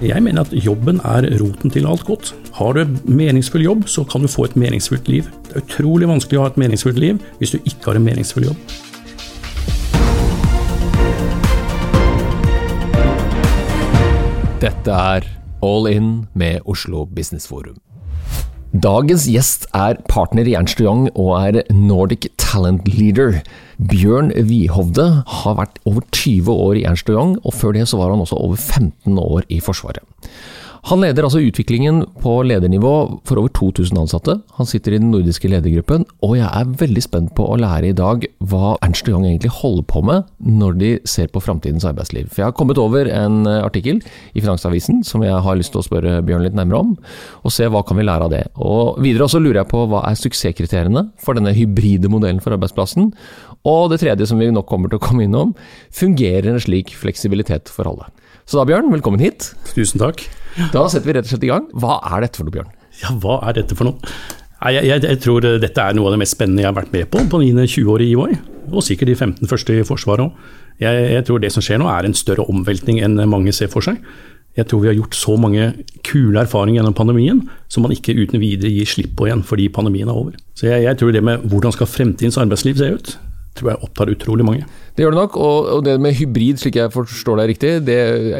Jeg mener at jobben er roten til alt godt. Har du en meningsfull jobb, så kan du få et meningsfullt liv. Det er utrolig vanskelig å ha et meningsfullt liv hvis du ikke har en meningsfull jobb. Dette er All In med Oslo Business Forum. Dagens gjest er partner i Ernst Young og er Nordic Talent Leader. Bjørn Wihovde har vært over 20 år i Ernst Young, og før det så var han også over 15 år i Forsvaret. Han leder altså utviklingen på ledernivå for over 2000 ansatte. Han sitter i den nordiske ledergruppen, og jeg er veldig spent på å lære i dag hva Ernst Young egentlig holder på med når de ser på framtidens arbeidsliv. For jeg har kommet over en eh, artikkel i Finansavisen som jeg har lyst til å spørre Bjørn litt nærmere om, og se hva kan vi lære av det. Og Videre også lurer jeg på hva er suksesskriteriene for denne hybride modellen for arbeidsplassen? Og det tredje som vi nok kommer til å komme innom, fungerer en slik fleksibilitet for alle? Så da, Bjørn, velkommen hit. Tusen takk. Da setter vi rett og slett i gang. Hva er dette for noe, Bjørn? Ja, hva er dette for noe? Jeg, jeg, jeg, tror dette er noe av det mest spennende jeg har vært med på på mine 20 år i EY. Og sikkert de 15 første i Forsvaret òg. Jeg, jeg, tror det som skjer nå er en større omveltning enn mange ser for seg. Jeg tror vi har gjort så mange kule erfaringer gjennom pandemien som man ikke uten videre gir slipp på igjen fordi pandemien er over. Så jeg, jeg tror det med hvordan skal fremtidens arbeidsliv se ut, tror jeg opptar utrolig mange. Det gjør det nok, og det med hybrid, slik jeg forstår deg riktig, det,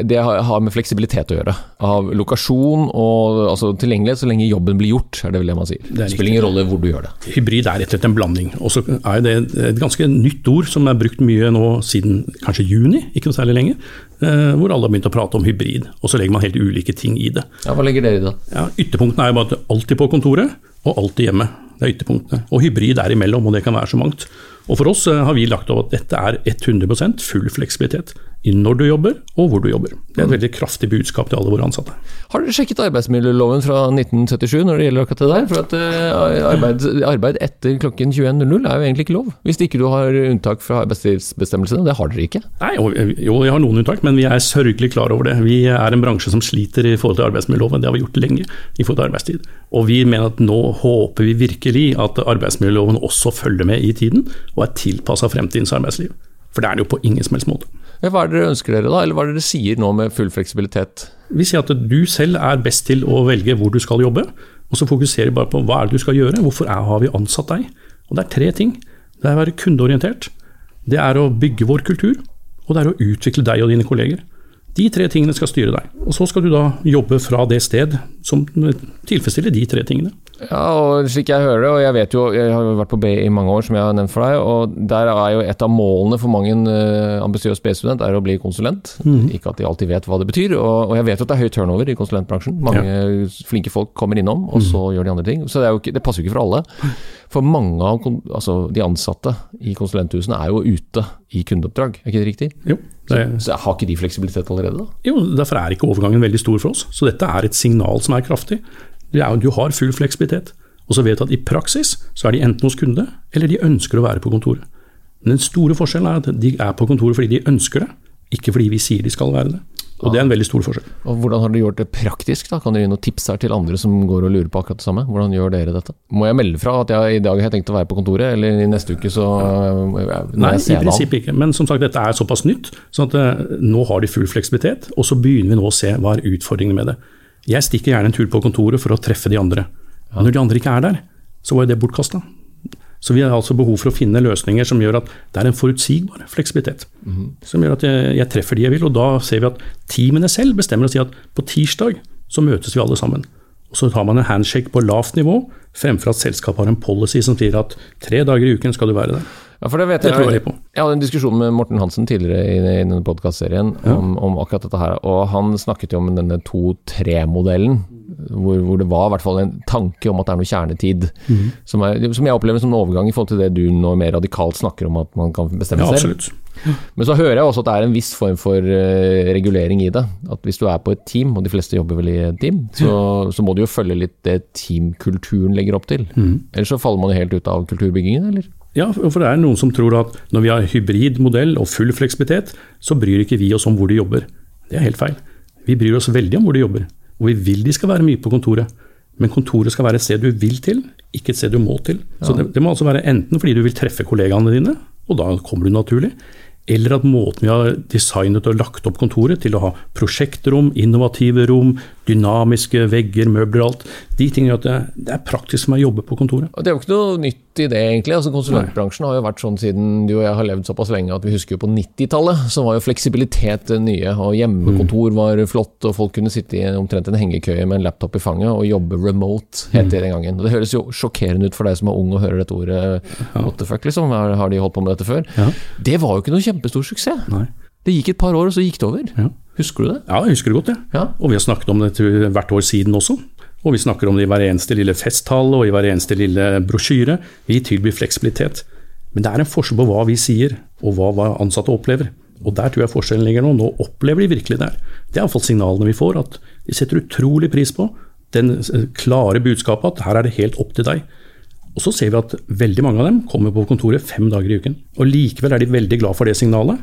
det har med fleksibilitet å gjøre. Av lokasjon og altså, tilgjengelighet så lenge jobben blir gjort, er det vel det man sier. Det, det spiller ingen rolle hvor du gjør det. Hybrid er rett og slett en blanding. Og så er det et ganske nytt ord som er brukt mye nå siden kanskje juni, ikke noe særlig lenge. Eh, hvor alle har begynt å prate om hybrid, og så legger man helt ulike ting i det. Ja, Hva legger dere i det? Ja, Ytterpunktene er jo bare alltid på kontoret og alltid hjemme. Det er ytterpunktene. Og hybrid er imellom, og det kan være så mangt. Og For oss eh, har vi lagt over at dette er 100 full fleksibilitet i når du jobber og hvor du jobber. Det er et veldig kraftig budskap til alle våre ansatte. Har dere sjekket arbeidsmiljøloven fra 1977 når det gjelder akkurat det der? For at uh, arbeid, arbeid, etter klokken 21.00 er jo egentlig ikke lov. Hvis ikke du har unntak fra arbeidslivsbestemmelsene. Det har dere ikke? Nei, jo, vi har noen unntak, men vi er sørgelig klar over det. Vi er en bransje som sliter i forhold til arbeidsmiljøloven. Det har vi gjort lenge i forhold til arbeidstid. Og vi mener at nå håper vi virkelig at arbeidsmiljøloven også følger med i tiden, og er tilpassa fremtidens arbeidsliv. For det er det jo på ingen som helst måte. Hva er det dere ønsker dere da, eller hva er det dere sier nå med full fleksibilitet? Vi sier at du selv er best til å velge hvor du skal jobbe, og så fokuserer vi bare på hva er det du skal gjøre, hvorfor er, har vi ansatt deg? Og Det er tre ting. Det er å være kundeorientert, det er å bygge vår kultur, og det er å utvikle deg og dine kolleger. De tre tingene skal styre deg. Og så skal du da jobbe fra det sted som tilfredsstiller de tre tingene. Ja, og slik jeg hører det, og jeg vet jo, jeg har vært på BI i mange år, som jeg har nevnt for deg, og der er jo et av målene for mange uh, ambisiøs B-student er å bli konsulent. Mm. Ikke at de alltid vet hva det betyr, og, og, jeg vet jo at det er høy turnover i konsulentbransjen. Mange ja. flinke folk kommer innom, og så mm. gjør de andre ting. Så det, ikke, det, passer jo ikke for alle. For mange av altså, de ansatte i konsulenthusene er jo ute i kundeoppdrag, er ikke det riktig? Jo. Det... Så, så har ikke de fleksibilitet allerede, da? Jo, derfor er ikke overgangen veldig stor for oss. Så dette er et signal som er kraftig. Du har full fleksibilitet. Og så vet du at i praksis så er de enten hos kunde, eller de ønsker å være på kontoret. Men den store forskjellen er at de er på kontoret fordi de ønsker det, ikke fordi vi sier de skal være det. Og Det er en veldig stor forskjell. Og Hvordan har dere gjort det praktisk? da? Kan dere gi noen tips her til andre som går og lurer på akkurat det samme? Hvordan gjør dere dette? Må jeg melde fra at jeg i dag har tenkt å være på kontoret, eller i neste uke så Nei, i prinsippet ikke. Men som sagt, dette er såpass nytt, så at uh, nå har de full fleksibilitet. Og så begynner vi nå å se hva er utfordringene med det. Jeg stikker gjerne en tur på kontoret for å treffe de andre. Ja. Når de andre ikke er der, så var jo det bortkasta. Så vi har altså behov for å finne løsninger som gjør at det er en forutsigbar fleksibilitet. Mm -hmm. Som gjør at jeg, jeg, treffer de jeg vil, og da ser vi at teamene selv bestemmer å si at på tirsdag så møtes vi alle sammen. Og Så tar man en handshake på lavt nivå, fremfor at selskapet har en policy som sier at tre dager i uken skal du være der. Ja, for det vet jeg, jeg, jeg hadde en diskusjon med Morten Hansen tidligere i, i denne podkastserien ja. om, om, akkurat dette her, og han snakket jo om denne 2-3-modellen hvor, hvor, det var i hvert fall en tanke om at det er noe kjernetid. Mm. Som, er, som, jeg opplever som en overgang i forhold til det du nå mer radikalt snakker om at man kan bestemme ja, selv. Men så hører jeg også at det er en viss form for uh, regulering i det. At hvis du er på et team, og de fleste jobber vel i et team, så, så må du jo følge litt det teamkulturen legger opp til. Mm. Ellers så faller man jo helt ut av kulturbyggingen, eller? Ja, for det er noen som tror at når vi har hybrid modell og full fleksibilitet, så bryr ikke vi oss om hvor de jobber. Det er helt feil. Vi bryr oss veldig om hvor de jobber. Og vi vil de skal være mye på kontoret. Men kontoret skal være et sted du vil til, ikke et sted du må til. Så det, det, må altså være enten fordi du vil treffe kollegaene dine, og da kommer du naturlig. eller at måten vi har designet og lagt opp kontoret til å ha prosjektrom, innovative rom, dynamiske vegger, møbler og alt, de tingene gjør at det, er praktisk meg å jobbe på kontoret. Og Det er jo ikke noe nytt i det, egentlig. Altså, konsulentbransjen har jo vært sånn siden du og jeg har levd såpass lenge at vi husker jo på 90-tallet, så var jo fleksibilitet det nye. og Hjemmekontor var flott, og folk kunne sitte i omtrent en hengekøye med en laptop i fanget og jobbe remote, het det den gangen. Og Det høres jo sjokkerende ut for deg som er ung og hører dette ordet. What the fuck, liksom? Har de holdt på med dette før? Ja. Det var jo ikke noe kjempestor suksess. Nei. Det gikk et par år, og så gikk det over. Ja. Husker du det? Ja, jeg husker det godt. Ja. Og vi har snakket om det til hvert år siden også. Og vi snakker om det i hver eneste lille festtale og i hver eneste lille brosjyre. Vi tilbyr fleksibilitet. Men det er en forskjell på hva vi sier, og hva ansatte opplever. Og der tror jeg forskjellen ligger nå. Nå opplever de virkelig det her. Det er iallfall signalene vi får, at de setter utrolig pris på den klare budskapet at her er det helt opp til deg. Og så ser vi at veldig mange av dem kommer på kontoret fem dager i uken. Og likevel er de veldig glad for det signalet.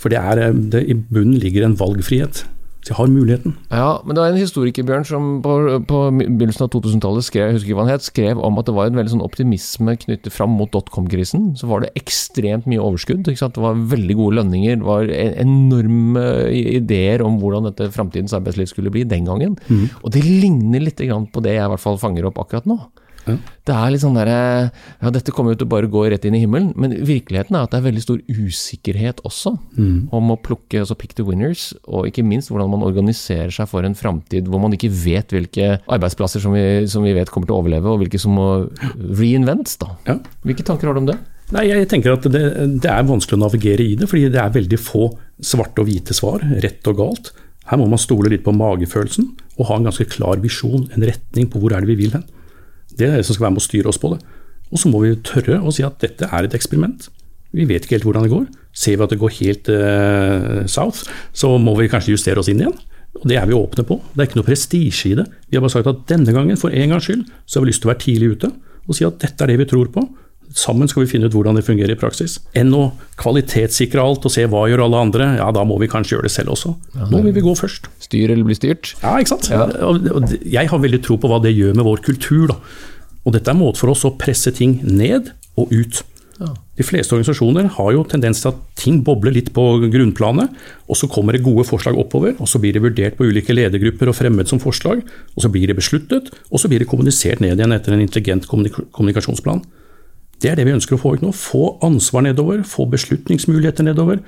For det er, det, i bunnen ligger en valgfrihet. De har muligheten. Ja, men det var en historiker, Bjørn, som på, på begynnelsen av 2000-tallet skrev, husker hva han het, skrev om at det var en veldig sånn optimisme knyttet fram mot dotcom-krisen. Så var det ekstremt mye overskudd. Det var veldig gode lønninger. Det var enorme ideer om hvordan dette framtidens arbeidsliv skulle bli den gangen. Mm. Og det ligner litt på det jeg i hvert fall fanger opp akkurat nå. Ja. Det er litt sånn derre Ja, dette kommer jo til å bare gå rett inn i himmelen, men virkeligheten er at det er veldig stor usikkerhet også mm. om å plukke altså pick the winners, og ikke minst hvordan man organiserer seg for en framtid hvor man ikke vet hvilke arbeidsplasser som vi, som vi, vet kommer til å overleve, og hvilke som må reinvents. da. Ja. Hvilke tanker har du om det? Nei, jeg tenker at det, det, er vanskelig å navigere i det, fordi det er veldig få svarte og hvite svar, rett og galt. Her må man stole litt på magefølelsen og ha en ganske klar visjon, en retning på hvor er det vi vil hen. Det er dere som skal være med å styre oss på det. Og så må vi tørre å si at dette er et eksperiment. Vi vet ikke helt hvordan det går. Ser vi at det går helt uh, south, så må vi kanskje justere oss inn igjen. Og Det er vi åpne på. Det er ikke noe prestisje i det. Vi har bare sagt at denne gangen, for en gangs skyld, så har vi lyst til å være tidlig ute og si at dette er det vi tror på. Sammen skal vi finne ut hvordan det fungerer i praksis. Enn å kvalitetssikre alt og se hva gjør alle andre, ja da må vi kanskje gjøre det selv også. Nå vil vi gå først. Styr eller bli styrt? Ja, ikke sant. Ja. Jeg har veldig tro på hva det gjør med vår kultur. da. Og dette er en måte for oss å presse ting ned og ut. De fleste organisasjoner har jo tendens til at ting bobler litt på grunnplanet, og så kommer det gode forslag oppover, og så blir det vurdert på ulike ledergrupper og fremmet som forslag, og så blir det besluttet, og så blir det kommunisert ned igjen etter en intelligent kommunikasjonsplan. Det er det vi ønsker å få ut nå. Få ansvar nedover, få beslutningsmuligheter nedover.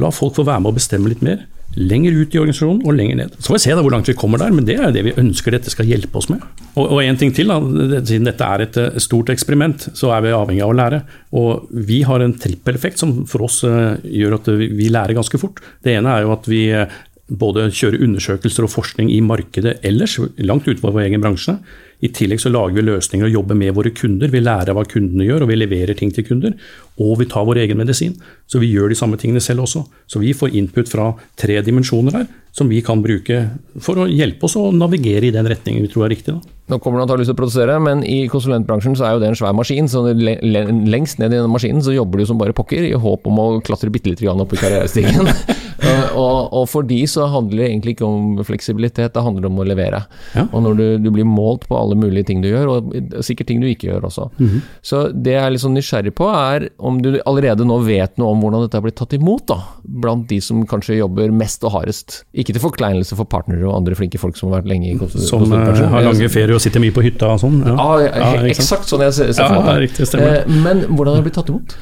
La folk få være med å bestemme litt mer. Lenger ut i organisasjonen og lenger ned. Så får vi se da hvor langt vi kommer der, men det er det vi ønsker dette skal hjelpe oss med. Og, og en ting til, da, siden dette er et stort eksperiment, så er vi avhengig av å lære. Og vi har en trippeleffekt som for oss uh, gjør at vi lærer ganske fort. Det ene er jo at vi uh, både kjører undersøkelser og forskning i markedet ellers, langt utenfor vår egen bransje. I tillegg så lager vi løsninger og jobber med våre kunder. Vi lærer hva kundene gjør, og vi leverer ting til kunder. Og vi tar vår egen medisin. Så vi gjør de samme tingene selv også. Så vi får input fra tre dimensjoner her, som vi kan bruke for å hjelpe oss å navigere i den retningen vi tror er riktig. Da. Nå kommer det antakeligvis til å produsere, men i konsulentbransjen så er jo det en svær maskin. Så lengst ned i den maskinen så jobber du som bare pokker, i håp om å klatre bitte litt opp i karrierestigen. og, og, for de så handler det egentlig ikke om fleksibilitet, det handler om å levere. Ja. Og når du, du, blir målt på alle mulige ting du gjør, og sikkert ting du ikke gjør også. Mm -hmm. Så det jeg er litt sånn nysgjerrig på, er om du allerede nå vet noe om hvordan dette har blitt tatt imot, da. Blant de som kanskje jobber mest og hardest. Ikke til forkleinelse for partnere og andre flinke folk som har vært lenge i Som uh, har lange ferier og sitter mye på hytta og sånn. Ja, ja, ja eksakt sånn jeg ser for meg det. stemmer. men hvordan har det blitt tatt imot?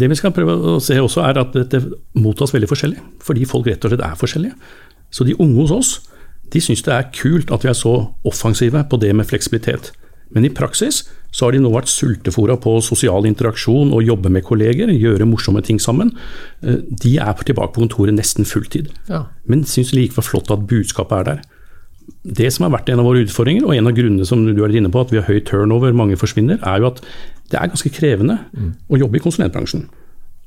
Det vi skal prøve å se også, er at dette mottas veldig forskjellig. Fordi folk rett og slett er forskjellige. Så de unge hos oss de syns det er kult at vi er så offensive på det med fleksibilitet. Men i praksis så har de nå vært sultefòra på sosial interaksjon og jobbe med kolleger, gjøre morsomme ting sammen. Eh, de er tilbake på kontoret nesten fulltid, ja. men syns likevel flott at budskapet er der. Det som har vært en av våre utfordringer, og en av grunnene som du er inne på, at vi har høy turnover, mange forsvinner, er jo at det er ganske krevende mm. å jobbe i konsulentbransjen.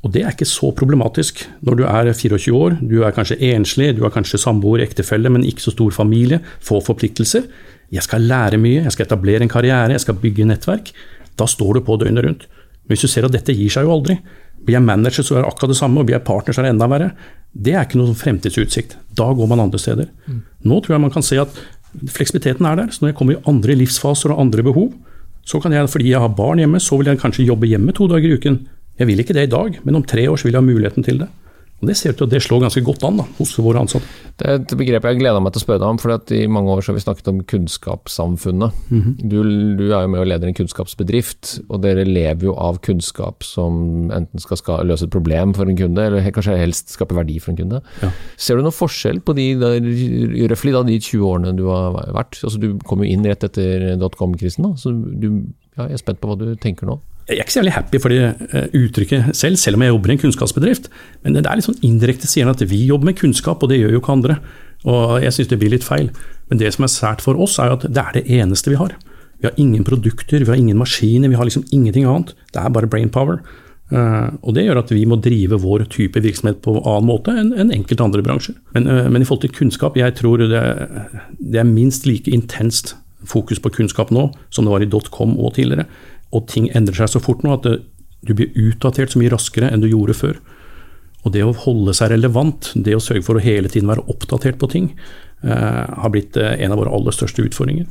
Og det er ikke så problematisk når du er 24 år, du er kanskje enslig, du har kanskje samboer, ektefelle, men ikke så stor familie, få forpliktelser. Jeg skal lære mye, jeg skal etablere en karriere, jeg skal bygge nettverk. Da står du på døgnet rundt. Men hvis du ser at dette gir seg jo aldri, blir jeg manager så er det akkurat det samme, og blir jeg partner så er det enda verre. Det er ikke noen fremtidsutsikt. Da går man andre steder. Mm. Nå tror jeg man kan se at fleksibiliteten er der. Så når jeg kommer i andre livsfaser og andre behov, så kan jeg, fordi jeg har barn hjemme, så vil jeg kanskje jobbe hjemme to dager i uken. Jeg vil ikke det i dag, men om tre år så vil jeg ha muligheten til det. Og Det ser ut til at det slår ganske godt an da, hos våre ansatte. Det er et begrep jeg gleder meg til å spørre deg om, for i mange år så har vi snakket om kunnskapssamfunnet. Mm -hmm. du, du, er jo med og leder en kunnskapsbedrift, og dere lever jo av kunnskap som enten skal, skal løse et problem for en kunde, eller kanskje helst skape verdi for en kunde. Ja. Ser du noen forskjell på de, røftlig de 20 årene du har vært? Altså, du kom jo inn rett etter dotcom-krisen, så du, ja, jeg er spent på hva du tenker nå. Jeg er ikke så jævlig happy for det eh, uttrykket selv, selv om jeg jobber i en kunnskapsbedrift. Men det er litt sånn indirekte sier at vi jobber med kunnskap, og det gjør jo ikke andre. Og jeg syns det blir litt feil. Men det som er sært for oss, er at det er det eneste vi har. Vi har ingen produkter, vi har ingen maskiner, vi har liksom ingenting annet. Det er bare brainpower. Uh, og Det gjør at vi må drive vår type virksomhet på en annen måte enn en enkelte andre bransjer. Men, uh, men, i forhold til kunnskap, jeg tror det, det er minst like intenst fokus på kunnskap nå som det var i dotcom og tidligere og ting endrer seg så fort nå at det, du blir utdatert så mye raskere enn du gjorde før. Og det å holde seg relevant, det å sørge for å hele tiden være oppdatert på ting, eh, har blitt eh, en av våre aller største utfordringer.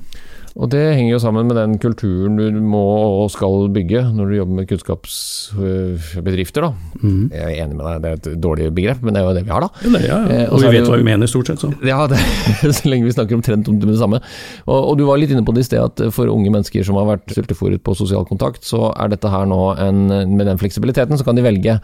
Og Det henger jo sammen med den kulturen du må og skal bygge når du jobber med kunnskapsbedrifter. da. Mm. Jeg er enig med deg, det er et dårlig begrep, men det er jo det vi har, da. Ja, det, ja, ja. Eh, og, og vi vet hva vi mener, stort sett. Så. Ja, det, så lenge vi snakker omtrent om det samme. Og, og, du var litt inne på det i sted, at for unge mennesker som har vært sultefòret på sosial kontakt, så er dette her nå en, med den fleksibiliteten, så kan de velge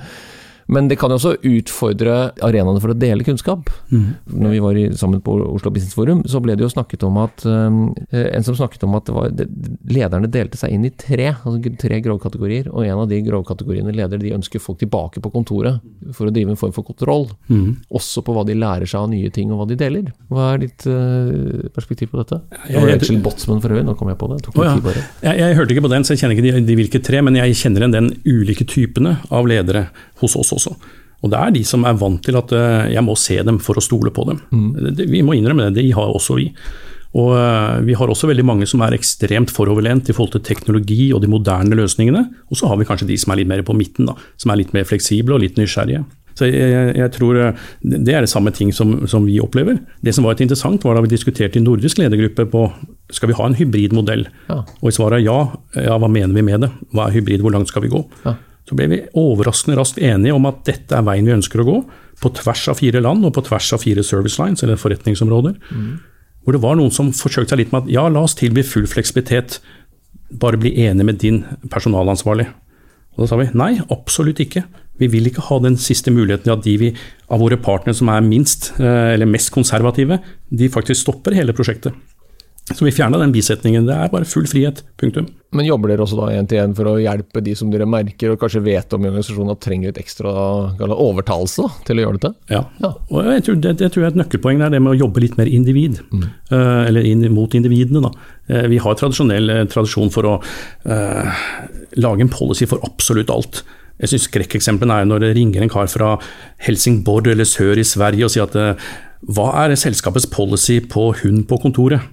men det kan jo også utfordre arenaene for å dele kunnskap. Mm. Når vi var i, sammen på Oslo Business Forum, så ble det jo snakket om at um, En som snakket om at var, det, lederne delte seg inn i tre, altså tre grovkategorier. Og en av de grovkategoriene leder de ønsker folk tilbake på kontoret for å drive en form for kontroll. Mm. Også på hva de lærer seg av nye ting, og hva de deler. Hva er ditt uh, perspektiv på dette? Jeg, jeg, jeg, jeg Botsman for øvrig, nå kom jeg på det. Oh, ja. jeg, jeg, hørte ikke på den, så jeg kjenner ikke de, de hvilke tre, men jeg kjenner igjen den ulike typene av ledere hos oss også. Og det er de som er vant til at eh, jeg må se dem for å stole på dem. Mm. Vi må innrømme det, de har også vi. Og eh, vi har også veldig mange som er ekstremt foroverlent i forhold til teknologi og de moderne løsningene. Og så har vi kanskje de som er litt mer på midten, da, som er litt mer fleksible og litt nysgjerrige. Så jeg, jeg, tror eh, Det er det samme ting som, som, vi opplever. Det som var et interessant, var da vi diskuterte i nordisk ledergruppe på skal vi ha en hybridmodell. Ja. Og i svaret ja, ja, hva mener vi med det? Hva er hybrid, hvor langt skal vi gå? Ja så ble vi overraskende raskt enige om at dette er veien vi ønsker å gå, på tvers av fire land og på tvers av fire service lines, eller forretningsområder. Mm. Hvor det var noen som forsøkte seg litt med at ja, la oss tilby full fleksibilitet, bare bli enig med din personalansvarlig. Og da sa vi nei, absolutt ikke. Vi vil ikke ha den siste muligheten til at de vi, av våre partnere som er minst eh, eller mest konservative, de faktisk stopper hele prosjektet. Så vi fjerna den bisetningen. Det er bare full frihet. Punktum. Men jobber dere også da én til én for å hjelpe de som dere merker og kanskje vet om i organisasjonen at trenger litt ekstra overtalelse da, til å gjøre dette? Ja, ja. og jeg tror, det, det, tror jeg er et nøkkelpoeng der, det med å jobbe litt mer individ. Mm. Uh, eller inn, mot individene, da. Uh, vi har tradisjonell uh, tradisjon for å lage en policy for absolutt alt. Jeg syns skrekkeksemplene er når det ringer en kar fra Helsingborg eller sør i Sverige og sier at hva er selskapets policy på hund på kontoret?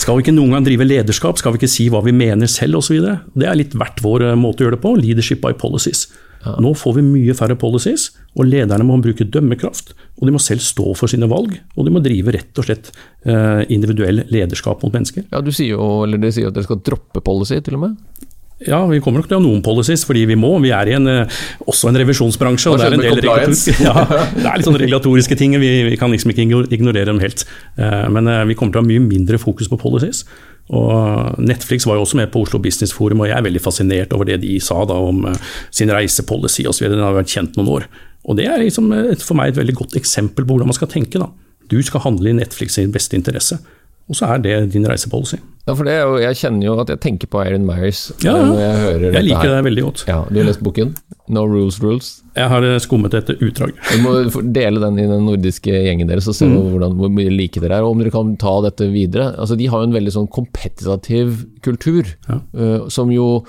Skal vi ikke noen gang drive lederskap, skal vi ikke si hva vi mener selv osv.? Det er litt verdt vår eh, måte å gjøre det på. Leadership by policies. Ja. Nå får vi mye færre policies, og lederne må bruke dømmekraft. Og de må selv stå for sine valg, og de må drive rett og slett eh, individuell lederskap mot mennesker. Ja, Du sier jo, eller dere sier at dere skal droppe policy, til og med? Ja, vi kommer nok til å ha noen policies, fordi vi må. Vi er i en, eh, også en revisjonsbransje. og det er en del ja, det er litt sånn regulatoriske ting. Vi, vi, kan liksom ikke ignorere dem helt. Eh, men eh, vi kommer til å ha mye mindre fokus på policies. Og Netflix var jo også med på Oslo Business Forum, og jeg er veldig fascinert over det de sa da om sin reisepolicy osv. Den har vært kjent noen år. Og Det er liksom for meg et veldig godt eksempel på hvordan man skal tenke. da. Du skal handle i Netflix sin beste interesse. Og så er det din reisepolicy. Ja, for det, Jeg kjenner jo at jeg tenker på Eirin Myers ja, når jeg hører jeg liker her. det veldig godt. Ja, Du har lest boken? No Rules Rules? Jeg har eh, skummet et utdrag. Du må dele den i den nordiske gjengen deres og se mm. hvordan, hvor mye like dere er, og om dere kan ta dette videre. Altså, De har jo en veldig sånn kompetitiv kultur, ja. uh, som jo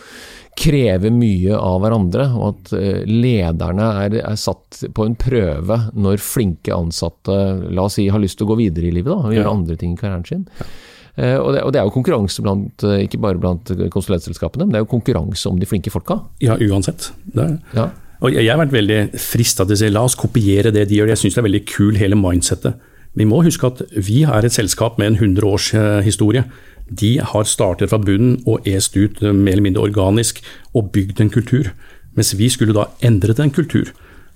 krever mye av hverandre, og at uh, lederne er, er, satt på en prøve når flinke ansatte la oss si, har lyst til å gå videre i livet da, og gjøre ja. andre ting i karrieren sin. Ja. Eh, og det, og det, er jo konkurranse blant, eh, ikke bare blant konsulentselskapene, men det er jo konkurranse om de flinke folka. Ja, uansett. Ja. Og jeg har vært veldig frista til å si la oss kopiere det de gjør. Jeg syns det er veldig kul hele mindsettet. Vi må huske at vi er et selskap med en 100 års eh, historie. De har startet fra bunnen og est ut mer eller mindre organisk og bygd en kultur. Mens vi skulle da endret en kultur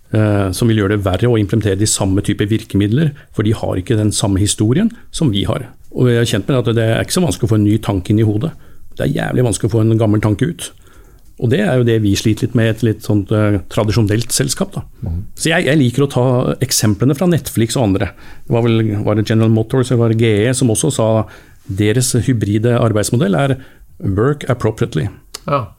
som vil gjøre det verre å implementere de samme type virkemidler, for de har ikke den samme historien som vi har. Og jeg er kjent med at Det er ikke så vanskelig å få en ny tanke inn i hodet. Det er jævlig vanskelig å få en gammel tanke ut. Og det er jo det vi sliter litt med i et litt sånt uh, tradisjonelt selskap. Da. Mm. Så jeg, jeg, liker å ta eksemplene fra Netflix og andre. Det var vel var det General Motors eller var det GE som også sa deres hybride arbeidsmodell er 'work appropriately'. Ja.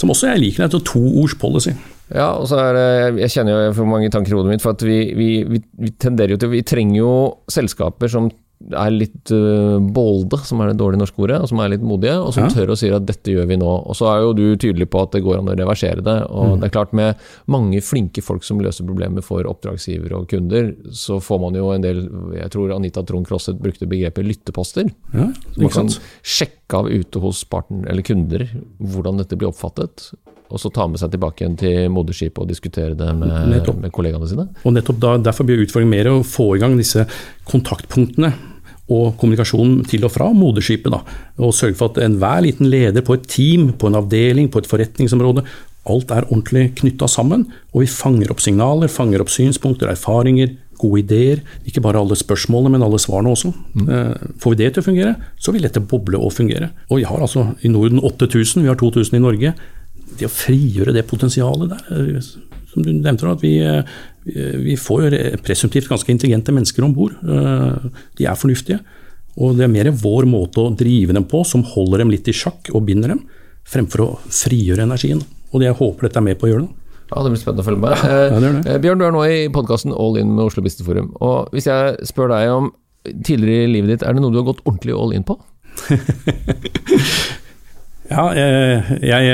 Som også jeg liker. Det er to ords policy. Ja, og så er det Jeg kjenner jo for mange tanker i hodet mitt, for at vi, vi, vi, vi tenderer jo til Vi trenger jo selskaper som er litt uh, bolde, som er det dårlige norske ordet, og som er litt modige, og som ja. tør å si at dette gjør vi nå. Og så er jo du tydelig på at det går an å reversere det. Og mm. det er klart med mange flinke folk som løser problemer for oppdragsgivere og kunder, så får man jo en del Jeg tror Anita Trond Crosset brukte begrepet lytteposter. Ja, så man kan sjekke av ute hos partner, eller kunder hvordan dette blir oppfattet og så ta med seg tilbake igjen til moderskipet og diskutere det med, med kollegaene sine? Og nettopp da, Derfor blir utfordringen mer å få i gang disse kontaktpunktene og kommunikasjonen til og fra moderskipet. Da, og sørge for at enhver liten leder på et team, på en avdeling, på et forretningsområde, alt er ordentlig knytta sammen. Og vi fanger opp signaler, fanger opp synspunkter, erfaringer, gode ideer. Ikke bare alle spørsmålene, men alle svarene også. Mm. Eh, får vi det til å fungere, så vil dette boble og fungere. Og vi har altså i Norden 8000, vi har 2000 i Norge. Det å frigjøre det potensialet der, eh, som du nevnte, at vi, eh, vi får presumptivt ganske intelligente mennesker om bord. De er fornuftige. Og det er mer vår måte å drive dem på som holder dem litt i sjakk og binder dem, fremfor å frigjøre energien. Og det jeg håper dette er med på å gjøre. det. Ja, Det blir spennende å følge med. Ja, det det. Eh, Bjørn, du er nå i podkasten All In med Oslo Business Forum. Og hvis jeg spør deg om tidligere i livet ditt, er det noe du har gått ordentlig all in på? Ja, eh, jeg,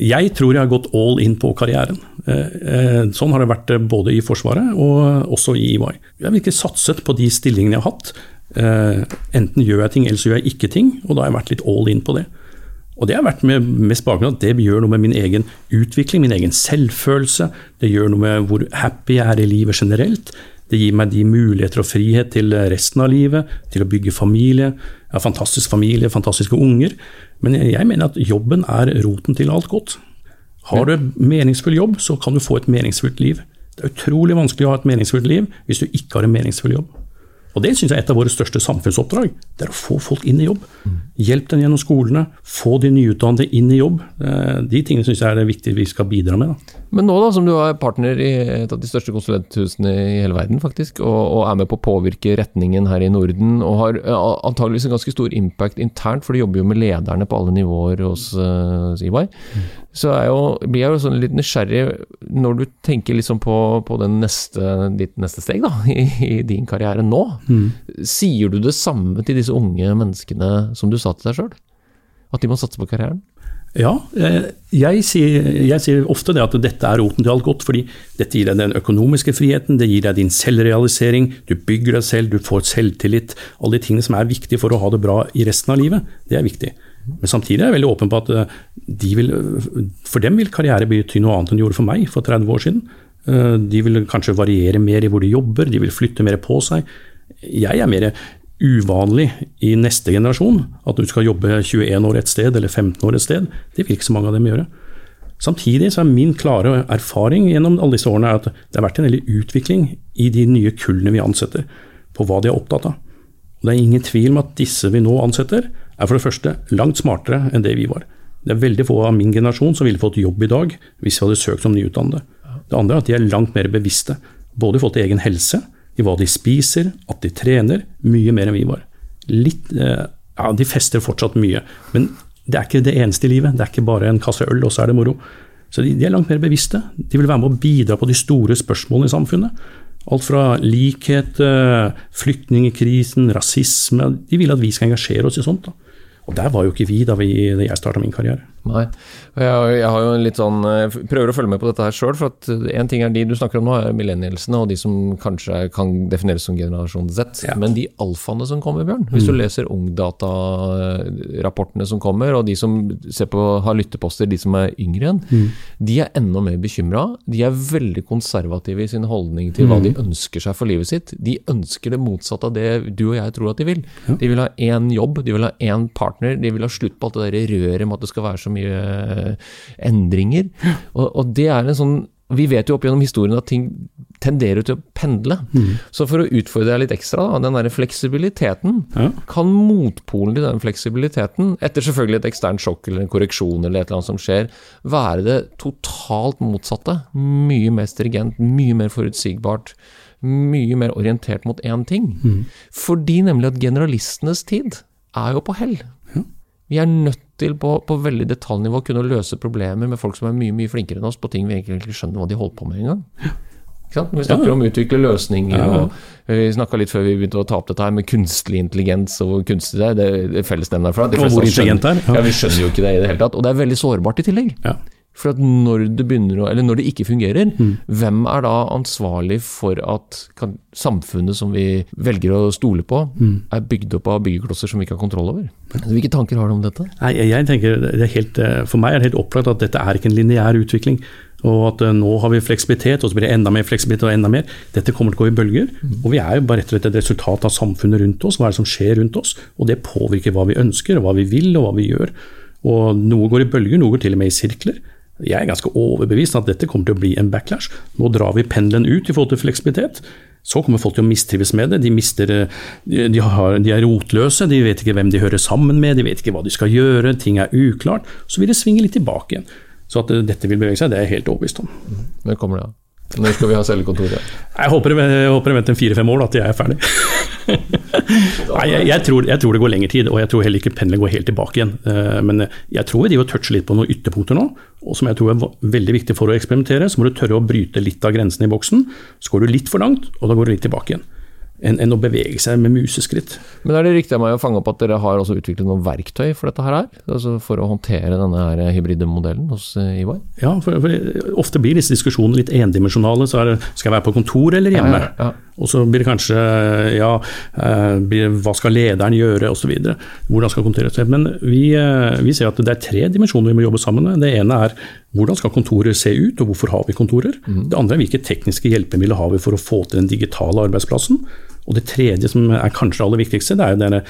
jeg, tror jeg har gått all in på karrieren. Eh, eh, sånn har det vært både i Forsvaret og også i EY. Jeg har virkelig satset på de stillingene jeg har hatt. Enten gjør jeg ting, eller så gjør jeg ikke ting. Og da har jeg vært litt all in på det. Og det har vært med mest bakgrunn at det gjør noe med min egen utvikling, min egen selvfølelse. Det gjør noe med hvor happy jeg er i livet generelt. Det gir meg de muligheter og frihet til resten av livet, til å bygge familie. Jeg har fantastisk familie, fantastiske unger. Men jeg mener at jobben er roten til alt godt. Har du en meningsfull jobb, så kan du få et meningsfullt liv. Det er utrolig vanskelig å ha et meningsfullt liv hvis du ikke har en meningsfull jobb. Og Det syns jeg er et av våre største samfunnsoppdrag. Det er å få folk inn i jobb. Hjelp dem gjennom skolene. Få de nyutdannede inn i jobb. Eh, de tingene syns jeg er det viktig vi skal bidra med. Da. Men nå da, som du er partner i et av de største konsulenthusene i hele verden, faktisk, og, og, er med på å påvirke retningen her i Norden, og har antageligvis en ganske stor impact internt, for du jobber jo med lederne på alle nivåer hos uh, EY, mm. så jo, blir jeg jo sånn litt nysgjerrig når du tenker liksom på, på neste, ditt neste steg da, i, i din karriere nå. Mm. Sier du det samme til disse unge menneskene som du sa til deg sjøl? At de må satse på karrieren? Ja, jeg sier, jeg sier, ofte det at dette er roten til alt godt. fordi dette gir deg den økonomiske friheten, det gir deg din selvrealisering, du bygger deg selv, du får selvtillit. Alle de tingene som er viktige for å ha det bra i resten av livet, det er viktig. Men samtidig er jeg veldig åpen på at de vil, for dem vil karriere bety noe annet enn det gjorde for meg for 30 år siden. Eh, de vil kanskje variere mer i hvor de jobber, de vil flytte mer på seg. Jeg er mer uvanlig i neste generasjon. At du skal jobbe 21 år et sted eller 15 år et sted. Det vil ikke så mange av dem gjøre. Samtidig så er min klare erfaring gjennom alle disse årene at det har vært en veldig utvikling i de nye kullene vi ansetter, på hva de er opptatt av. Og Det er ingen tvil om at disse vi nå ansetter, er for det første langt smartere enn det vi var. Det er veldig få av min generasjon som ville fått jobb i dag hvis vi hadde søkt som nyutdannede. Det andre er at de er langt mer bevisste, både i forhold til egen helse, hva de spiser, at de trener, mye mer enn vi var. Litt, eh, ja, De fester fortsatt mye, men det er ikke det eneste i livet. Det er ikke bare en kasse øl, og så er det moro. Så de, de er langt mer bevisste. De vil være med å bidra på de store spørsmålene i samfunnet. Alt fra likhet, eh, flyktningkrisen, rasisme De vil at vi skal engasjere oss i sånt. Da. Og der var jo ikke vi da, vi, da jeg starta min karriere. Nei. Jeg, jeg, har jo litt sånn, jeg prøver å følge med på dette her sjøl. For at en ting er de du snakker om nå, er millennialsene og de som kanskje kan defineres som generasjon Z. Ja. Men de alfaene som kommer, Bjørn. Hvis du mm. leser Ungdata-rapportene som kommer, og de som ser på, har lytteposter, de som er yngre igjen, mm. de er enda mer bekymra. De er veldig konservative i sin holdning til hva mm. de ønsker seg for livet sitt. De ønsker det motsatte av det du og jeg tror at de vil. Ja. De vil ha én jobb, de vil ha én partner, de vil ha slutt på alt det der røret med at det skal være så mye endringer. Og, og, det er en sånn Vi vet jo opp gjennom historien at ting tenderer til å pendle. Mm. Så for å utfordre deg litt ekstra, da, den der fleksibiliteten ja. Kan motpolen til den fleksibiliteten, etter selvfølgelig et eksternt sjokk eller en korreksjon eller et eller annet som skjer, være det totalt motsatte? Mye mer stringent, mye mer forutsigbart mye mer orientert mot én ting. Mm. Fordi nemlig at generalistenes tid er jo på hell. Ja. Vi er nødt til på, på veldig detaljnivå kunne løse problemer med folk som er mye mye flinkere enn oss på ting vi egentlig ikke skjønner hva de holder på med engang. Vi snakker ja. om å utvikle løsninger, ja. og vi snakka litt før vi begynte å ta opp dette her med kunstig intelligens og kunstig det er. Det er fellesnevner for det. De er. Ja. vi skjønner jo ikke det i det hele tatt. Og det er veldig sårbart i tillegg. Ja. For når det, å, eller når det ikke fungerer, mm. hvem er da ansvarlig for at kan, samfunnet som vi velger å stole på, mm. er bygd opp av byggeklosser som vi ikke har kontroll over? Hvilke tanker har du om dette? Nei, jeg tenker, helt, eh, For meg er det helt opplagt at dette er ikke en lineær utvikling. Og at eh, nå har vi fleksibilitet, og så blir det enda mer fleksibilitet og enda mer. Dette kommer til å gå i bølger. Mm. Og vi er jo bare rett og slett et resultat av samfunnet rundt oss. Hva er det som skjer rundt oss? Og det påvirker hva vi ønsker, og hva vi vil, og hva vi gjør. Og noe går i bølger, noe går til og med i sirkler. Jeg er ganske overbevist at dette kommer til å bli en backlash. Nå drar vi pendelen ut i forhold til fleksibilitet. Så kommer folk til å mistrives med det. De, mister, de, har, de, er rotløse, de vet ikke hvem de hører sammen med, de vet ikke hva de skal gjøre, ting er uklart. Så vil det svinge litt tilbake igjen. Så at dette vil bevege seg, det er jeg helt overbevist om. Når kommer det? Når skal vi ha cellekontoret? Jeg håper jeg håper venter fire-fem år da, til jeg er ferdig. Nei, jeg, jeg, tror, jeg, tror, det går lengre tid, og jeg tror heller ikke pendelen går helt tilbake igjen. Eh, men jeg tror vi driver og toucher litt på noen ytterpunkter nå, og som jeg tror er veldig viktig for å eksperimentere. Så må du tørre å bryte litt av grensene i boksen. Så går du litt for langt, og da går du litt tilbake igjen enn, en å bevege seg med museskritt. Men er det riktig av meg å fange opp at dere har også utviklet noen verktøy for dette her? Altså for å håndtere denne her hybride modellen hos? Eh, ja, for, for, ofte blir disse diskusjonene litt endimensjonale. Så det, skal jeg være på kontor eller hjemme? Ja, ja, ja. Og så blir det kanskje ja, eh, hva skal lederen gjøre osv. Hvordan skal kontoret se Men vi, eh, vi ser at det er tre dimensjoner vi må jobbe sammen med. Det ene er hvordan skal kontoret se ut, og hvorfor har vi kontorer? Mm. Det andre er hvilke tekniske hjelpemidler har vi for å få til den digitale arbeidsplassen? Og det tredje, som er kanskje det aller viktigste, det er jo denne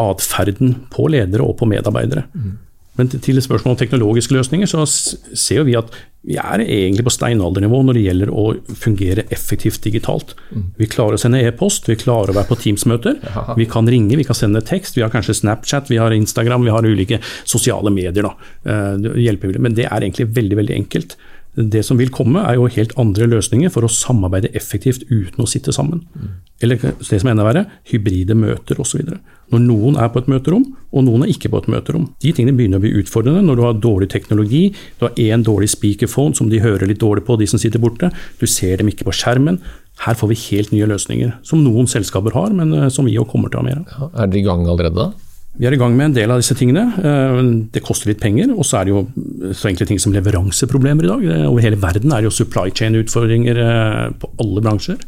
atferden på ledere og på medarbeidere. Mm. Men til spørsmål om teknologiske løsninger, så ser vi at vi er egentlig på steinaldernivå når det gjelder å fungere effektivt digitalt. Mm. Vi klarer å sende e-post, vi klarer å være på Teams-møter. Vi kan ringe, vi kan sende tekst, vi har kanskje Snapchat, vi har Instagram, vi har ulike sosiale medier. Da, eh, Men det er egentlig veldig, veldig enkelt. Det som vil komme, er jo helt andre løsninger for å samarbeide effektivt uten å sitte sammen. Mm. Eller det som er enda verre, hybride møter osv. Når noen er på et møterom, og noen er ikke på et møterom. De tingene begynner å bli utfordrende når du har dårlig teknologi, du har én dårlig speakerphone som de hører litt dårlig på, de som sitter borte, du ser dem ikke på skjermen. Her får vi helt nye løsninger, som noen selskaper har, men eh, som vi òg kommer til å ha mer av. Ja, er dere i gang allerede da? Vi er i gang med en del av disse tingene. Eh, det koster litt penger. Og så er det jo så enkle ting som leveranseproblemer i dag. Over hele verden er det jo supply chain-utfordringer eh, på alle bransjer.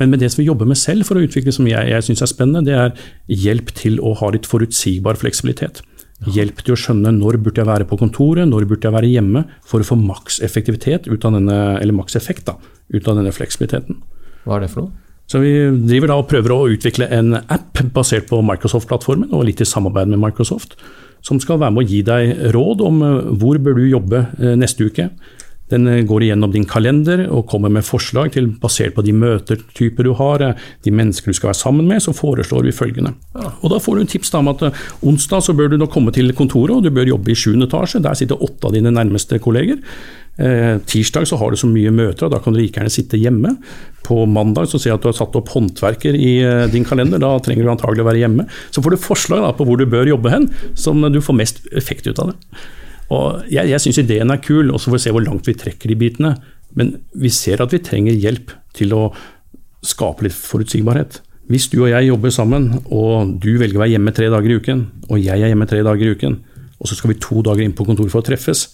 Men med det som vi jobber med selv for å utvikle som jeg, jeg syns er spennende, det er hjelp til å ha litt forutsigbar fleksibilitet. Hjelp til å skjønne når burde jeg være på kontoret, når burde jeg være hjemme, for å få maks effekt ut av denne fleksibiliteten. Hva er det for noe? Så Vi driver da og prøver å utvikle en app basert på Microsoft-plattformen, og litt i samarbeid med Microsoft, som skal være med å gi deg råd om eh, hvor bør du jobbe eh, neste uke. Den eh, går igjennom din kalender og kommer med forslag til, basert på de møtetyper du har, de mennesker du skal være sammen med, så foreslår vi følgende. Og Da får du en tips om at onsdag så bør du nå komme til kontoret, og du bør jobbe i sjuende etasje. Der sitter åtte av dine nærmeste kolleger. Eh, tirsdag så har du så mye møter, og da kan du like gjerne sitte hjemme. På mandag så ser jeg at du har satt opp håndverker i eh, din kalender, da trenger du antagelig å være hjemme. Så får du forslag da, på hvor du bør jobbe hen, som du får mest effekt ut av det. Og Jeg, jeg syns ideen er kul, og så får vi se hvor langt vi trekker de bitene. Men vi ser at vi trenger hjelp til å skape litt forutsigbarhet. Hvis du og jeg jobber sammen, og du velger å være hjemme tre dager i uken, og jeg er hjemme tre dager i uken, og så skal vi to dager inn på kontoret for å treffes,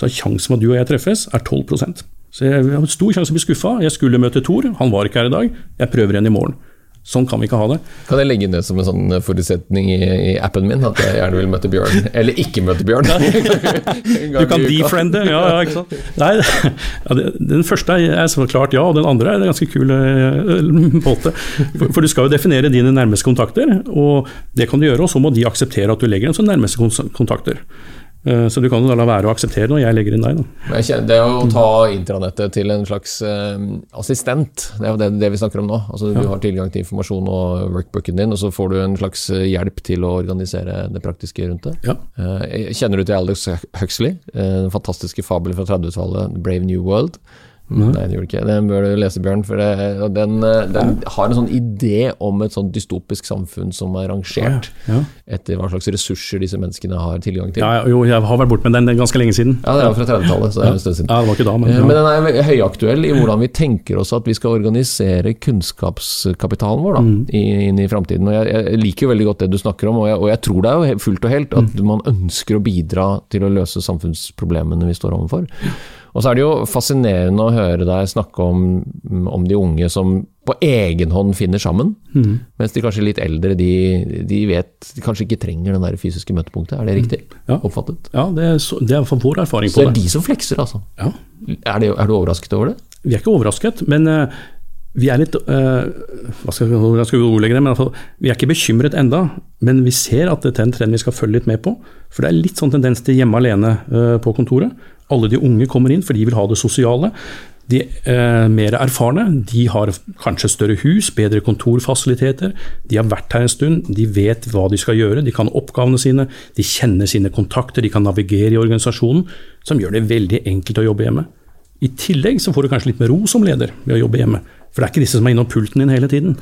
så er sjansen for at du og jeg treffes, er 12% Så jeg har stor sjanse for å bli skuffa. Jeg skulle møte Thor, han var ikke her i dag. Jeg prøver igjen i morgen. Sånn kan vi ikke ha det. Kan jeg legge ned som en sånn forutsetning i, i appen min, at jeg gjerne vil møte Bjørn? Eller ikke møte Bjørn? du kan defriende, ja, ja, ikke sant. Nei, ja, den første er så klart ja, og den andre er en ganske kul måte. For, for, du skal jo definere dine nærmeste kontakter, og det kan du gjøre, og så må de akseptere at du legger dem som nærmeste kontakter. Eh, så du kan jo da la være å akseptere noe, jeg legger inn deg. Da. Det å ta intranettet til en slags uh, assistent, det er jo det, det, vi snakker om nå. Altså, ja. Du har tilgang til informasjon og workbooken din, og så får du en slags eh, hjelp til å organisere det praktiske rundt det. Ja. Kjenner du til Alex Huxley? Den fantastiske fabelen fra 30-tallet, 'Brave New World'? Mm. Nei, det gjorde ikke. Den bør du lese, Bjørn. For det, den, eh, den har en sånn idé om et sånn dystopisk samfunn som er rangert ja, ja. etter hva slags ressurser disse menneskene har tilgang til. Ja, jo, jeg har vært borte med den ganske lenge siden. Ja, det er fra 30-tallet, så det er en stund siden. Ja, det var ikke da, men, eh, men den er høyaktuell i hvordan vi tenker oss at vi skal organisere kunnskapskapitalen vår da, mm. inn i framtiden. Jeg, jeg, liker jo veldig godt det du snakker om, og jeg, og jeg tror det er jo fullt og helt at mm. man ønsker å bidra til å løse samfunnsproblemene vi står overfor. Og så er det jo fascinerende å høre deg snakke om, om de unge som på egen hånd finner sammen, mm. mens de kanskje litt eldre de, de, vet de kanskje ikke trenger den der fysiske møtepunktet. Er det riktig ja. oppfattet? Ja, det er, så, det er vår erfaring på det. Så det er de som flekser, altså? Ja. Er, det, er, du overrasket over det? Vi er ikke overrasket, men uh, vi er litt uh, hva skal, Hvordan skal vi ordlegge det? Men altså, vi er ikke bekymret enda, men vi ser at det er en trend vi skal følge litt med på. For det er litt sånn tendens til hjemme alene uh, på kontoret. Alle de unge kommer inn, for de vil ha det sosiale. De eh, mer erfarne de har kanskje større hus, bedre kontorfasiliteter. De har vært her en stund, de vet hva de skal gjøre, de kan oppgavene sine, de kjenner sine kontakter, de kan navigere i organisasjonen, som gjør det veldig enkelt å jobbe hjemme. I tillegg så får du kanskje litt mer ro som leder ved å jobbe hjemme, for det er ikke disse som er innom pulten din hele tiden.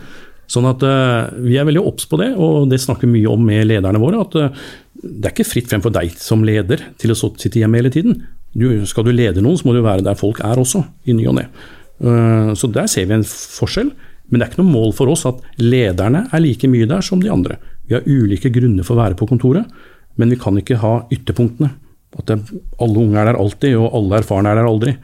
Sånn at uh, Vi er veldig obs på det, og det snakker mye om med lederne våre. at uh, Det er ikke fritt frem for deg som leder til å sitte hjemme hele tiden. Du, skal du lede noen, så må du være der folk er også, i ny og ne. Uh, så der ser vi en forskjell. Men det er ikke noe mål for oss at lederne er like mye der som de andre. Vi har ulike grunner for å være på kontoret, men vi kan ikke ha ytterpunktene. At alle unge er der alltid, og alle erfarne er der aldri.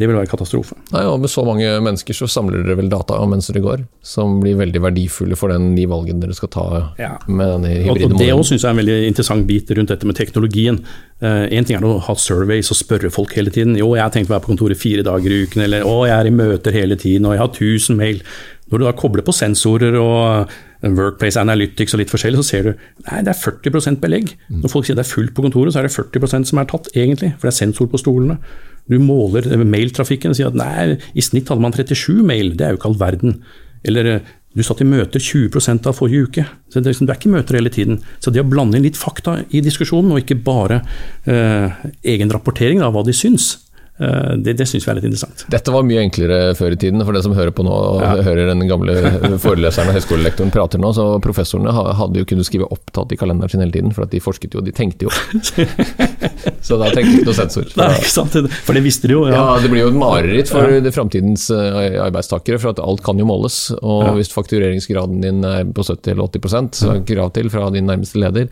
Det vil være katastrofe. Nei, og Med så mange mennesker så samler dere vel data mens dere går, som blir veldig verdifulle for den, de valgene dere skal ta ja. med denne hybride modellen. Det syns jeg er en veldig interessant bit rundt dette med teknologien. Én uh, ting er å ha surveys og spørre folk hele tiden. Jo, jeg har tenkt å være på kontoret fire dager i uken, eller å, jeg er i møter hele tiden, og jeg har 1000 mail. Når du da kobler på sensorer og Workplace Analytics og litt forskjellig, så ser du nei, det er 40% belegg. Når folk sier det er fullt på kontoret, så er det 40% som er tatt, egentlig. For det er sensor på stolene. Du måler mailtrafikken og sier at nei, i snitt hadde man 37 mail, det er jo ikke all verden. Eller eh, du satt i møter 20 av forrige uke. Så det, liksom, er ikke i møter hele tiden. Så det å blande inn litt fakta i diskusjonen, og ikke bare eh, egen rapportering av hva de syns, Eh, det, det syns vi er litt interessant. Dette var mye enklere før i tiden. For det som hører på nå, ja. hører den gamle foreleseren og høyskolelektoren prater nå, så professorene hadde jo kunnet skrive 'opptatt' i kalenderen sin hele tiden. For at de forsket jo, de tenkte jo. så da tenkte ikke noe sensor. Nei, ikke sant, for det visste de jo. Ja, ja det blir jo et mareritt for ja. framtidens eh, arbeidstakere, for at alt kan jo måles. Og ja. hvis faktureringsgraden din er på 70 eller 80 så er krav til fra din nærmeste leder,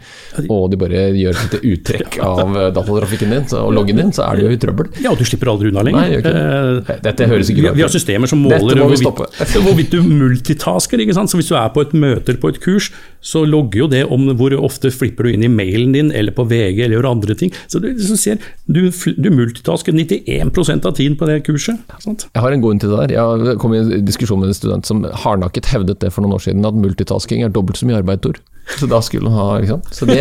og de bare gjør et uttrekk av datatrafikken din og loggen din, så er det jo i trøbbel. Ja, og du slipper aldri unna lenger. Nei, okay. Dette høres ikke bra ut. Vi har systemer som måler hvorvidt, hvorvidt du multitasker. ikke sant? Så Hvis du er på et møte på et kurs, så logger jo det om hvor ofte flipper du inn i mailen din, eller på VG, eller gjør andre ting. Så du, så ser, du, du multitasker 91% av tiden på det kurset. Sant? Jeg har en god til det der. Jeg kom i en diskusjon med en student som hardnakket hevdet det for noen år siden, at multitasking er dobbelt så mye arbeid, Tor. Så da skulle han ha liksom. Så det,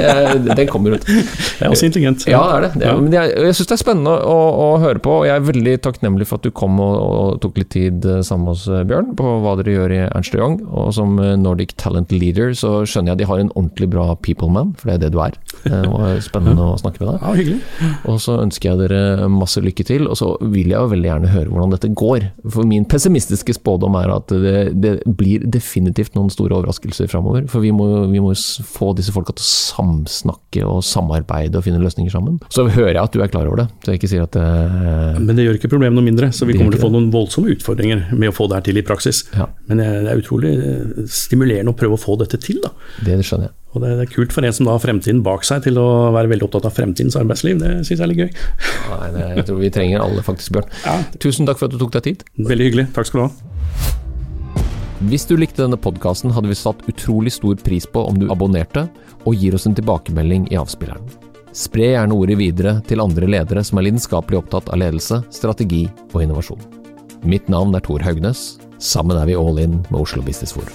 den kommer ut. Det er også intelligent. Ja, det er det. det er, men jeg, jeg syns det er spennende å, å, høre på, og jeg er veldig takknemlig for at du kom og, og tok litt tid eh, sammen med oss, eh, Bjørn, på hva dere gjør i Ernst Young. Og som eh, Nordic Talent Leader så skjønner jeg at de har en ordentlig bra people man, for det er det du er. Det var spennende å snakke med deg. Ja, hyggelig. Og så ønsker jeg dere masse lykke til, og så vil jeg jo veldig gjerne høre hvordan dette går. For min pessimistiske spådom er at det, det blir definitivt noen store overraskelser framover. For vi må, vi må få disse folka til å samsnakke og samarbeide og finne løsninger sammen. Så hører jeg at du er klar over det, så jeg ikke sier at det Men det gjør ikke problemet noe mindre, så vi kommer til å få noen voldsomme utfordringer med å få det her til i praksis. Ja. Men det er utrolig eh, stimulerende å prøve å få dette til, da. Det skjønner jeg. Og det er kult for en som har fremtiden bak seg til å være veldig opptatt av fremtidens arbeidsliv. Det syns jeg er litt gøy. Nei, jeg tror vi trenger alle faktisk, Bjørn. Ja. Tusen takk for at du tok deg tid. Veldig hyggelig. Takk skal du ha. Hvis du likte denne podkasten, hadde vi satt utrolig stor pris på om du abonnerte og gir oss en tilbakemelding i avspilleren. Spre gjerne ordet videre til andre ledere som er lidenskapelig opptatt av ledelse, strategi og innovasjon. Mitt navn er Tor Haugnes. Sammen er vi all in med Oslo Business Forum.